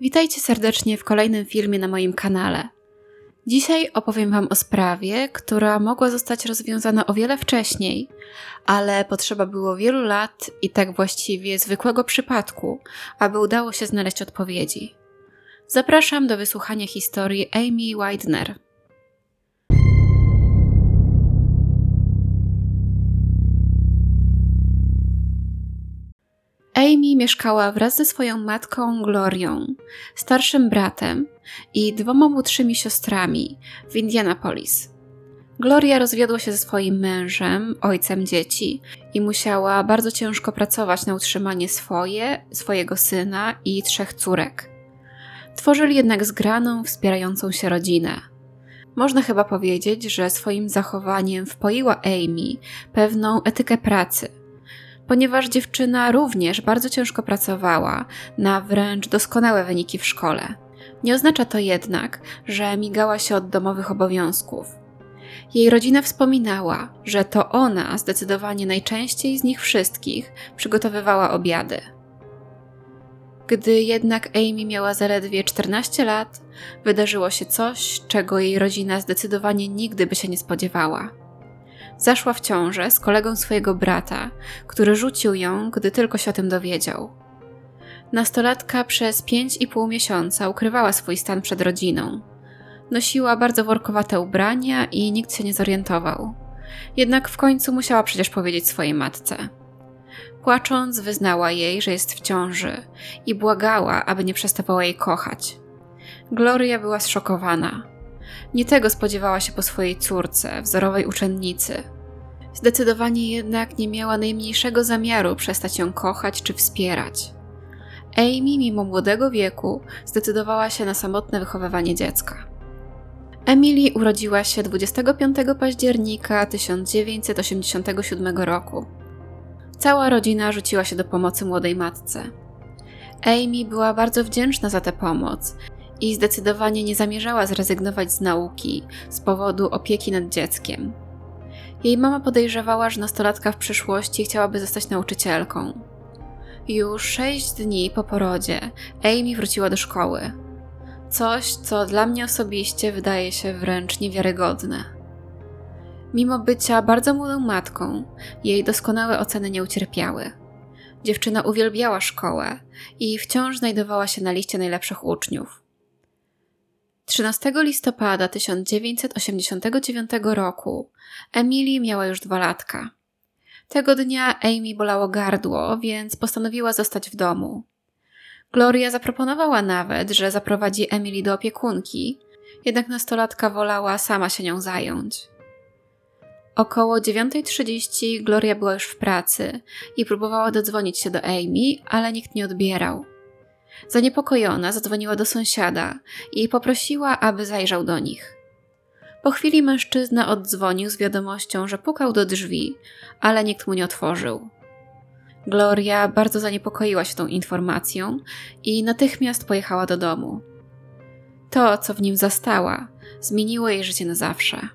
Witajcie serdecznie w kolejnym filmie na moim kanale. Dzisiaj opowiem Wam o sprawie, która mogła zostać rozwiązana o wiele wcześniej, ale potrzeba było wielu lat i tak właściwie zwykłego przypadku, aby udało się znaleźć odpowiedzi. Zapraszam do wysłuchania historii Amy Widener. Amy mieszkała wraz ze swoją matką Glorią, starszym bratem i dwoma młodszymi siostrami w Indianapolis. Gloria rozwiodła się ze swoim mężem, ojcem dzieci i musiała bardzo ciężko pracować na utrzymanie swoje, swojego syna i trzech córek. Tworzyli jednak zgraną, wspierającą się rodzinę. Można chyba powiedzieć, że swoim zachowaniem wpoiła Amy pewną etykę pracy – ponieważ dziewczyna również bardzo ciężko pracowała na wręcz doskonałe wyniki w szkole. Nie oznacza to jednak, że migała się od domowych obowiązków. Jej rodzina wspominała, że to ona zdecydowanie najczęściej z nich wszystkich przygotowywała obiady. Gdy jednak Amy miała zaledwie 14 lat, wydarzyło się coś, czego jej rodzina zdecydowanie nigdy by się nie spodziewała zaszła w ciążę z kolegą swojego brata, który rzucił ją, gdy tylko się o tym dowiedział. Nastolatka przez pięć i pół miesiąca ukrywała swój stan przed rodziną. Nosiła bardzo workowate ubrania i nikt się nie zorientował. Jednak w końcu musiała przecież powiedzieć swojej matce. Płacząc, wyznała jej, że jest w ciąży i błagała, aby nie przestawała jej kochać. Gloria była zszokowana. Nie tego spodziewała się po swojej córce, wzorowej uczennicy. Zdecydowanie jednak nie miała najmniejszego zamiaru przestać ją kochać czy wspierać. Amy, mimo młodego wieku, zdecydowała się na samotne wychowywanie dziecka. Emily urodziła się 25 października 1987 roku. Cała rodzina rzuciła się do pomocy młodej matce. Amy była bardzo wdzięczna za tę pomoc i zdecydowanie nie zamierzała zrezygnować z nauki z powodu opieki nad dzieckiem. Jej mama podejrzewała, że nastolatka w przyszłości chciałaby zostać nauczycielką. Już sześć dni po porodzie Amy wróciła do szkoły. Coś, co dla mnie osobiście wydaje się wręcz niewiarygodne. Mimo bycia bardzo młodą matką, jej doskonałe oceny nie ucierpiały. Dziewczyna uwielbiała szkołę i wciąż znajdowała się na liście najlepszych uczniów. 13 listopada 1989 roku Emily miała już dwa latka. Tego dnia Amy bolało gardło, więc postanowiła zostać w domu. Gloria zaproponowała nawet, że zaprowadzi Emily do opiekunki, jednak nastolatka wolała sama się nią zająć. Około 9.30 Gloria była już w pracy i próbowała dodzwonić się do Amy, ale nikt nie odbierał. Zaniepokojona zadzwoniła do sąsiada i poprosiła, aby zajrzał do nich. Po chwili mężczyzna oddzwonił z wiadomością, że pukał do drzwi, ale nikt mu nie otworzył. Gloria bardzo zaniepokoiła się tą informacją i natychmiast pojechała do domu. To, co w nim zastała, zmieniło jej życie na zawsze.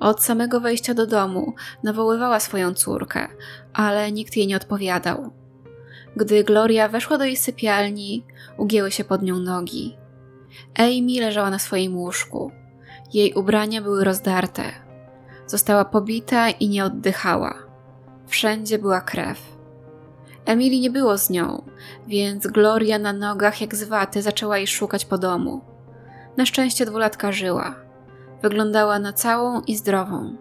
Od samego wejścia do domu nawoływała swoją córkę, ale nikt jej nie odpowiadał. Gdy Gloria weszła do jej sypialni, ugięły się pod nią nogi. Amy leżała na swoim łóżku. Jej ubrania były rozdarte. Została pobita i nie oddychała. Wszędzie była krew. Emily nie było z nią, więc Gloria na nogach jak z waty zaczęła jej szukać po domu. Na szczęście dwulatka żyła. Wyglądała na całą i zdrową.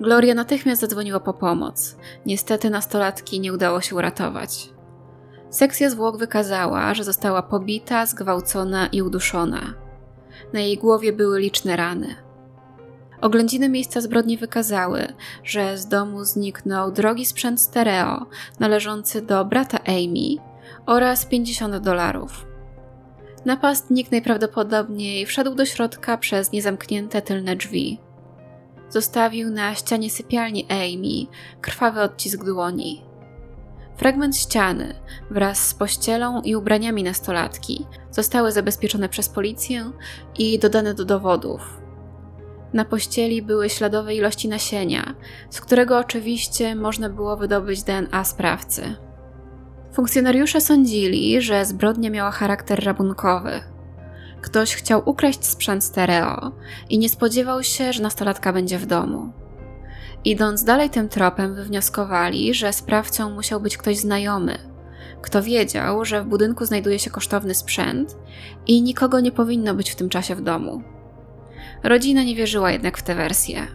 Gloria natychmiast zadzwoniła po pomoc. Niestety nastolatki nie udało się uratować. Sekcja zwłok wykazała, że została pobita, zgwałcona i uduszona. Na jej głowie były liczne rany. Oględziny miejsca zbrodni wykazały, że z domu zniknął drogi sprzęt stereo należący do brata Amy oraz 50 dolarów. Napastnik najprawdopodobniej wszedł do środka przez niezamknięte tylne drzwi. Zostawił na ścianie sypialni Amy krwawy odcisk dłoni. Fragment ściany wraz z pościelą i ubraniami nastolatki zostały zabezpieczone przez policję i dodane do dowodów. Na pościeli były śladowe ilości nasienia, z którego oczywiście można było wydobyć DNA sprawcy. Funkcjonariusze sądzili, że zbrodnia miała charakter rabunkowy. Ktoś chciał ukraść sprzęt stereo i nie spodziewał się, że nastolatka będzie w domu. Idąc dalej tym tropem, wywnioskowali, że sprawcą musiał być ktoś znajomy, kto wiedział, że w budynku znajduje się kosztowny sprzęt i nikogo nie powinno być w tym czasie w domu. Rodzina nie wierzyła jednak w tę wersję.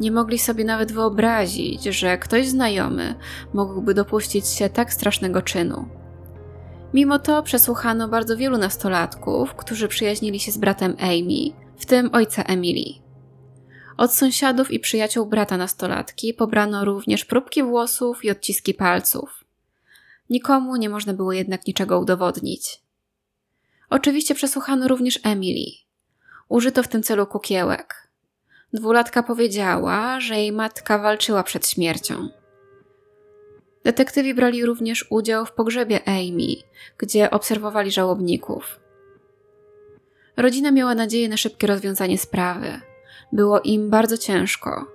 Nie mogli sobie nawet wyobrazić, że ktoś znajomy mógłby dopuścić się tak strasznego czynu. Mimo to przesłuchano bardzo wielu nastolatków, którzy przyjaźnili się z bratem Amy, w tym ojca Emily. Od sąsiadów i przyjaciół brata nastolatki pobrano również próbki włosów i odciski palców. Nikomu nie można było jednak niczego udowodnić. Oczywiście przesłuchano również Emily. Użyto w tym celu kukiełek. Dwulatka powiedziała, że jej matka walczyła przed śmiercią. Detektywi brali również udział w pogrzebie Amy, gdzie obserwowali żałobników. Rodzina miała nadzieję na szybkie rozwiązanie sprawy. Było im bardzo ciężko.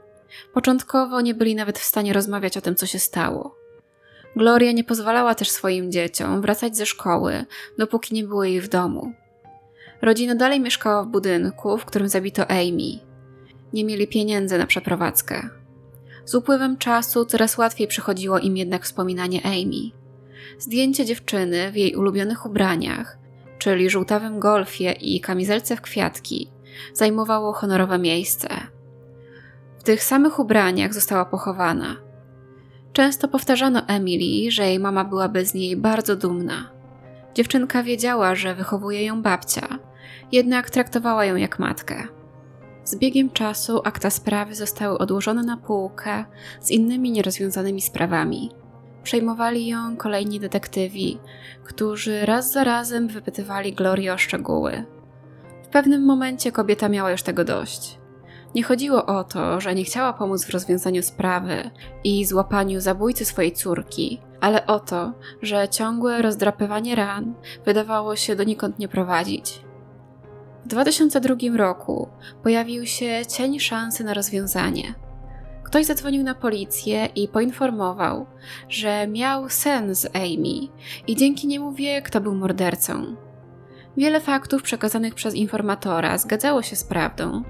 Początkowo nie byli nawet w stanie rozmawiać o tym, co się stało. Gloria nie pozwalała też swoim dzieciom wracać ze szkoły, dopóki nie było jej w domu. Rodzina dalej mieszkała w budynku, w którym zabito Amy. Nie mieli pieniędzy na przeprowadzkę. Z upływem czasu coraz łatwiej przychodziło im jednak wspominanie Amy. Zdjęcie dziewczyny w jej ulubionych ubraniach, czyli żółtawym golfie i kamizelce w kwiatki, zajmowało honorowe miejsce. W tych samych ubraniach została pochowana. Często powtarzano Emily, że jej mama byłaby z niej bardzo dumna. Dziewczynka wiedziała, że wychowuje ją babcia, jednak traktowała ją jak matkę. Z biegiem czasu akta sprawy zostały odłożone na półkę z innymi nierozwiązanymi sprawami. Przejmowali ją kolejni detektywi, którzy raz za razem wypytywali Glorię o szczegóły. W pewnym momencie kobieta miała już tego dość. Nie chodziło o to, że nie chciała pomóc w rozwiązaniu sprawy i złapaniu zabójcy swojej córki, ale o to, że ciągłe rozdrapywanie ran wydawało się donikąd nie prowadzić. W 2002 roku pojawił się cień szansy na rozwiązanie. Ktoś zadzwonił na policję i poinformował, że miał sen z Amy i dzięki niemu wie, kto był mordercą. Wiele faktów przekazanych przez informatora zgadzało się z prawdą,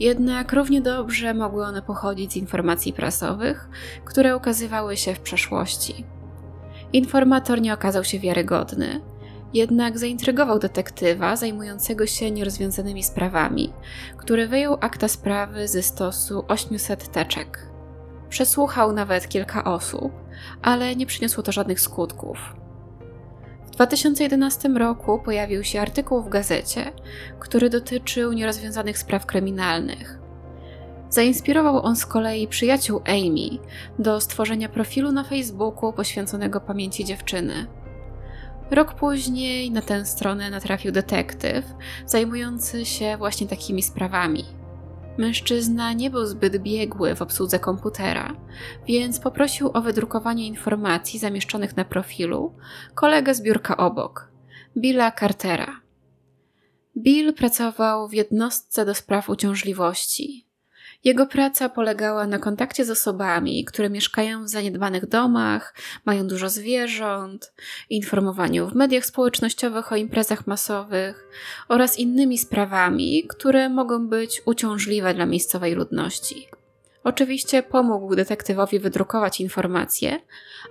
jednak równie dobrze mogły one pochodzić z informacji prasowych, które ukazywały się w przeszłości. Informator nie okazał się wiarygodny, jednak zaintrygował detektywa zajmującego się nierozwiązanymi sprawami, który wyjął akta sprawy ze stosu 800 teczek. Przesłuchał nawet kilka osób, ale nie przyniosło to żadnych skutków. W 2011 roku pojawił się artykuł w gazecie, który dotyczył nierozwiązanych spraw kryminalnych. Zainspirował on z kolei przyjaciół Amy do stworzenia profilu na Facebooku poświęconego pamięci dziewczyny. Rok później na tę stronę natrafił detektyw zajmujący się właśnie takimi sprawami. Mężczyzna nie był zbyt biegły w obsłudze komputera, więc poprosił o wydrukowanie informacji zamieszczonych na profilu kolegę z biurka obok, Billa Cartera. Bill pracował w jednostce do spraw uciążliwości, jego praca polegała na kontakcie z osobami, które mieszkają w zaniedbanych domach, mają dużo zwierząt, informowaniu w mediach społecznościowych o imprezach masowych oraz innymi sprawami, które mogą być uciążliwe dla miejscowej ludności. Oczywiście pomógł detektywowi wydrukować informacje,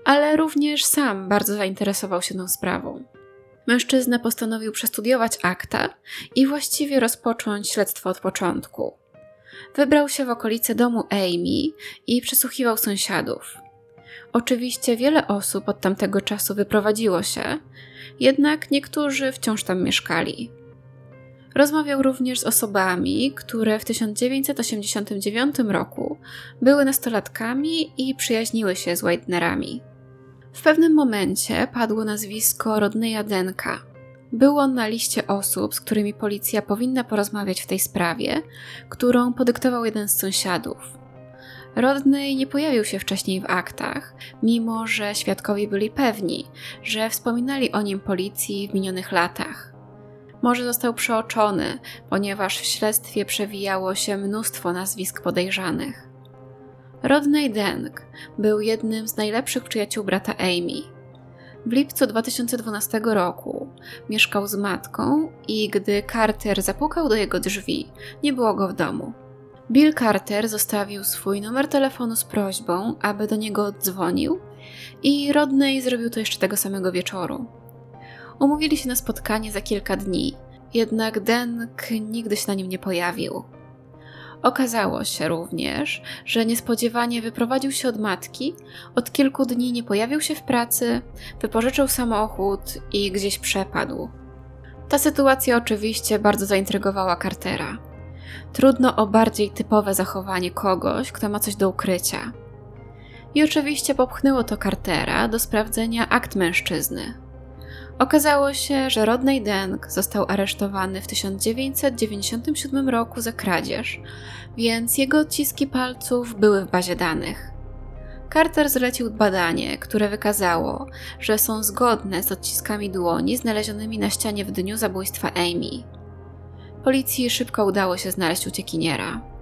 ale również sam bardzo zainteresował się tą sprawą. Mężczyzna postanowił przestudiować akta i właściwie rozpocząć śledztwo od początku wybrał się w okolice domu Amy i przesłuchiwał sąsiadów. Oczywiście wiele osób od tamtego czasu wyprowadziło się, jednak niektórzy wciąż tam mieszkali. Rozmawiał również z osobami, które w 1989 roku były nastolatkami i przyjaźniły się z Widenerami. W pewnym momencie padło nazwisko Rodneya Denka, był on na liście osób, z którymi policja powinna porozmawiać w tej sprawie, którą podyktował jeden z sąsiadów. Rodney nie pojawił się wcześniej w aktach, mimo że świadkowie byli pewni, że wspominali o nim policji w minionych latach. Może został przeoczony, ponieważ w śledztwie przewijało się mnóstwo nazwisk podejrzanych. Rodney Denk był jednym z najlepszych przyjaciół brata Amy. W lipcu 2012 roku mieszkał z matką i gdy Carter zapukał do jego drzwi, nie było go w domu. Bill Carter zostawił swój numer telefonu z prośbą, aby do niego oddzwonił i Rodney zrobił to jeszcze tego samego wieczoru. Umówili się na spotkanie za kilka dni, jednak Denk nigdy się na nim nie pojawił. Okazało się również, że niespodziewanie wyprowadził się od matki, od kilku dni nie pojawił się w pracy, wypożyczył samochód i gdzieś przepadł. Ta sytuacja oczywiście bardzo zaintrygowała Cartera. Trudno o bardziej typowe zachowanie kogoś, kto ma coś do ukrycia. I oczywiście popchnęło to Cartera do sprawdzenia akt mężczyzny. Okazało się, że Rodney Denk został aresztowany w 1997 roku za kradzież, więc jego odciski palców były w bazie danych. Carter zlecił badanie, które wykazało, że są zgodne z odciskami dłoni znalezionymi na ścianie w dniu zabójstwa Amy. Policji szybko udało się znaleźć uciekiniera.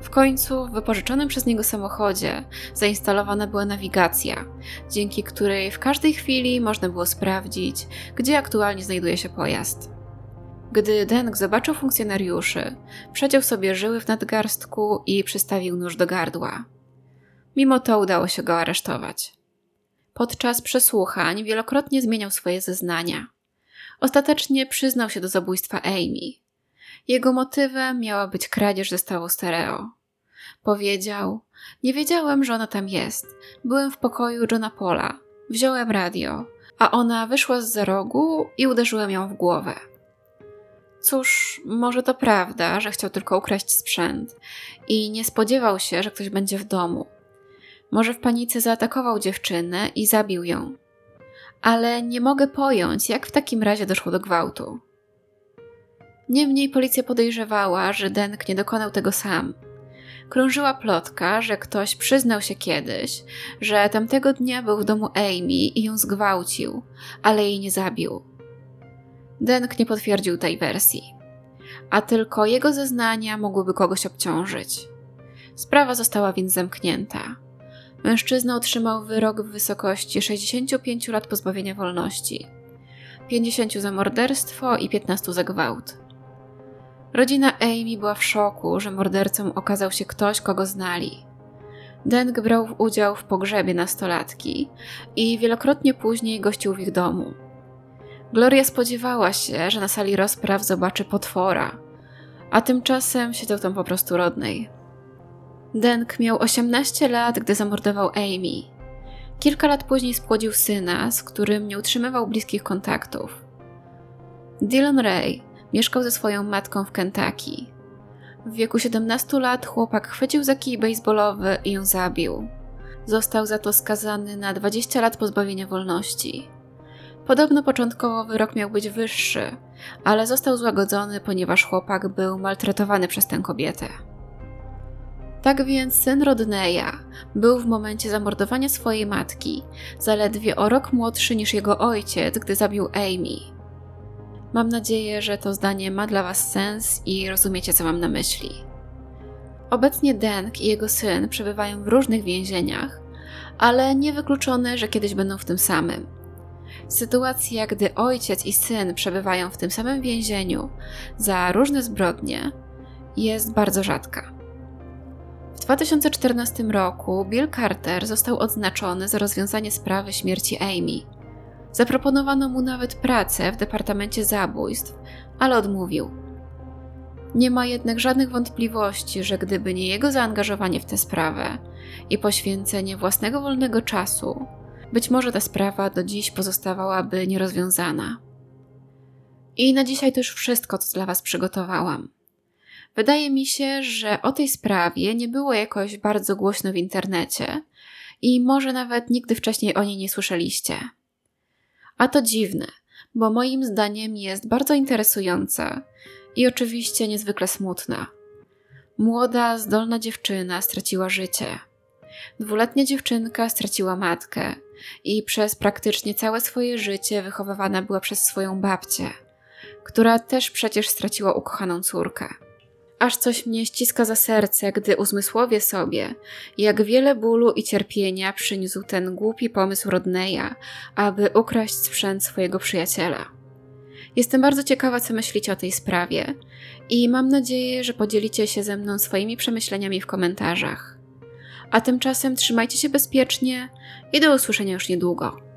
W końcu w wypożyczonym przez niego samochodzie zainstalowana była nawigacja, dzięki której w każdej chwili można było sprawdzić, gdzie aktualnie znajduje się pojazd. Gdy Denk zobaczył funkcjonariuszy, przedział sobie żyły w nadgarstku i przystawił nóż do gardła. Mimo to udało się go aresztować. Podczas przesłuchań wielokrotnie zmieniał swoje zeznania. Ostatecznie przyznał się do zabójstwa Amy, jego motywem miała być kradzież zestawu stereo. Powiedział: Nie wiedziałem, że ona tam jest. Byłem w pokoju Johna Pola. Wziąłem radio, a ona wyszła z za rogu i uderzyłem ją w głowę. Cóż, może to prawda, że chciał tylko ukraść sprzęt i nie spodziewał się, że ktoś będzie w domu. Może w panice zaatakował dziewczynę i zabił ją. Ale nie mogę pojąć, jak w takim razie doszło do gwałtu. Niemniej policja podejrzewała, że Denk nie dokonał tego sam. Krążyła plotka, że ktoś przyznał się kiedyś, że tamtego dnia był w domu Amy i ją zgwałcił, ale jej nie zabił. Denk nie potwierdził tej wersji, a tylko jego zeznania mogłyby kogoś obciążyć. Sprawa została więc zamknięta. Mężczyzna otrzymał wyrok w wysokości 65 lat pozbawienia wolności, 50 za morderstwo i 15 za gwałt. Rodzina Amy była w szoku, że mordercą okazał się ktoś, kogo znali. Deng brał udział w pogrzebie nastolatki i wielokrotnie później gościł w ich domu. Gloria spodziewała się, że na sali rozpraw zobaczy potwora, a tymczasem siedział tam po prostu rodnej. Deng miał 18 lat, gdy zamordował Amy. Kilka lat później spłodził syna, z którym nie utrzymywał bliskich kontaktów. Dylan Ray Mieszkał ze swoją matką w Kentucky. W wieku 17 lat chłopak chwycił za kij baseballowy i ją zabił. Został za to skazany na 20 lat pozbawienia wolności. Podobno początkowo wyrok miał być wyższy, ale został złagodzony, ponieważ chłopak był maltretowany przez tę kobietę. Tak więc syn Rodneya był w momencie zamordowania swojej matki zaledwie o rok młodszy niż jego ojciec, gdy zabił Amy. Mam nadzieję, że to zdanie ma dla Was sens i rozumiecie, co mam na myśli. Obecnie Denk i jego syn przebywają w różnych więzieniach, ale niewykluczone, że kiedyś będą w tym samym. Sytuacja, gdy ojciec i syn przebywają w tym samym więzieniu za różne zbrodnie, jest bardzo rzadka. W 2014 roku Bill Carter został odznaczony za rozwiązanie sprawy śmierci Amy Zaproponowano mu nawet pracę w Departamencie Zabójstw, ale odmówił. Nie ma jednak żadnych wątpliwości, że gdyby nie jego zaangażowanie w tę sprawę i poświęcenie własnego wolnego czasu, być może ta sprawa do dziś pozostawałaby nierozwiązana. I na dzisiaj to już wszystko, co dla Was przygotowałam. Wydaje mi się, że o tej sprawie nie było jakoś bardzo głośno w internecie i może nawet nigdy wcześniej o niej nie słyszeliście. A to dziwne, bo moim zdaniem jest bardzo interesująca i oczywiście niezwykle smutna. Młoda, zdolna dziewczyna straciła życie. Dwuletnia dziewczynka straciła matkę i przez praktycznie całe swoje życie wychowywana była przez swoją babcię, która też przecież straciła ukochaną córkę. Aż coś mnie ściska za serce, gdy uzmysłowię sobie, jak wiele bólu i cierpienia przyniósł ten głupi pomysł Rodneya, aby ukraść sprzęt swojego przyjaciela. Jestem bardzo ciekawa, co myślicie o tej sprawie i mam nadzieję, że podzielicie się ze mną swoimi przemyśleniami w komentarzach. A tymczasem trzymajcie się bezpiecznie i do usłyszenia już niedługo.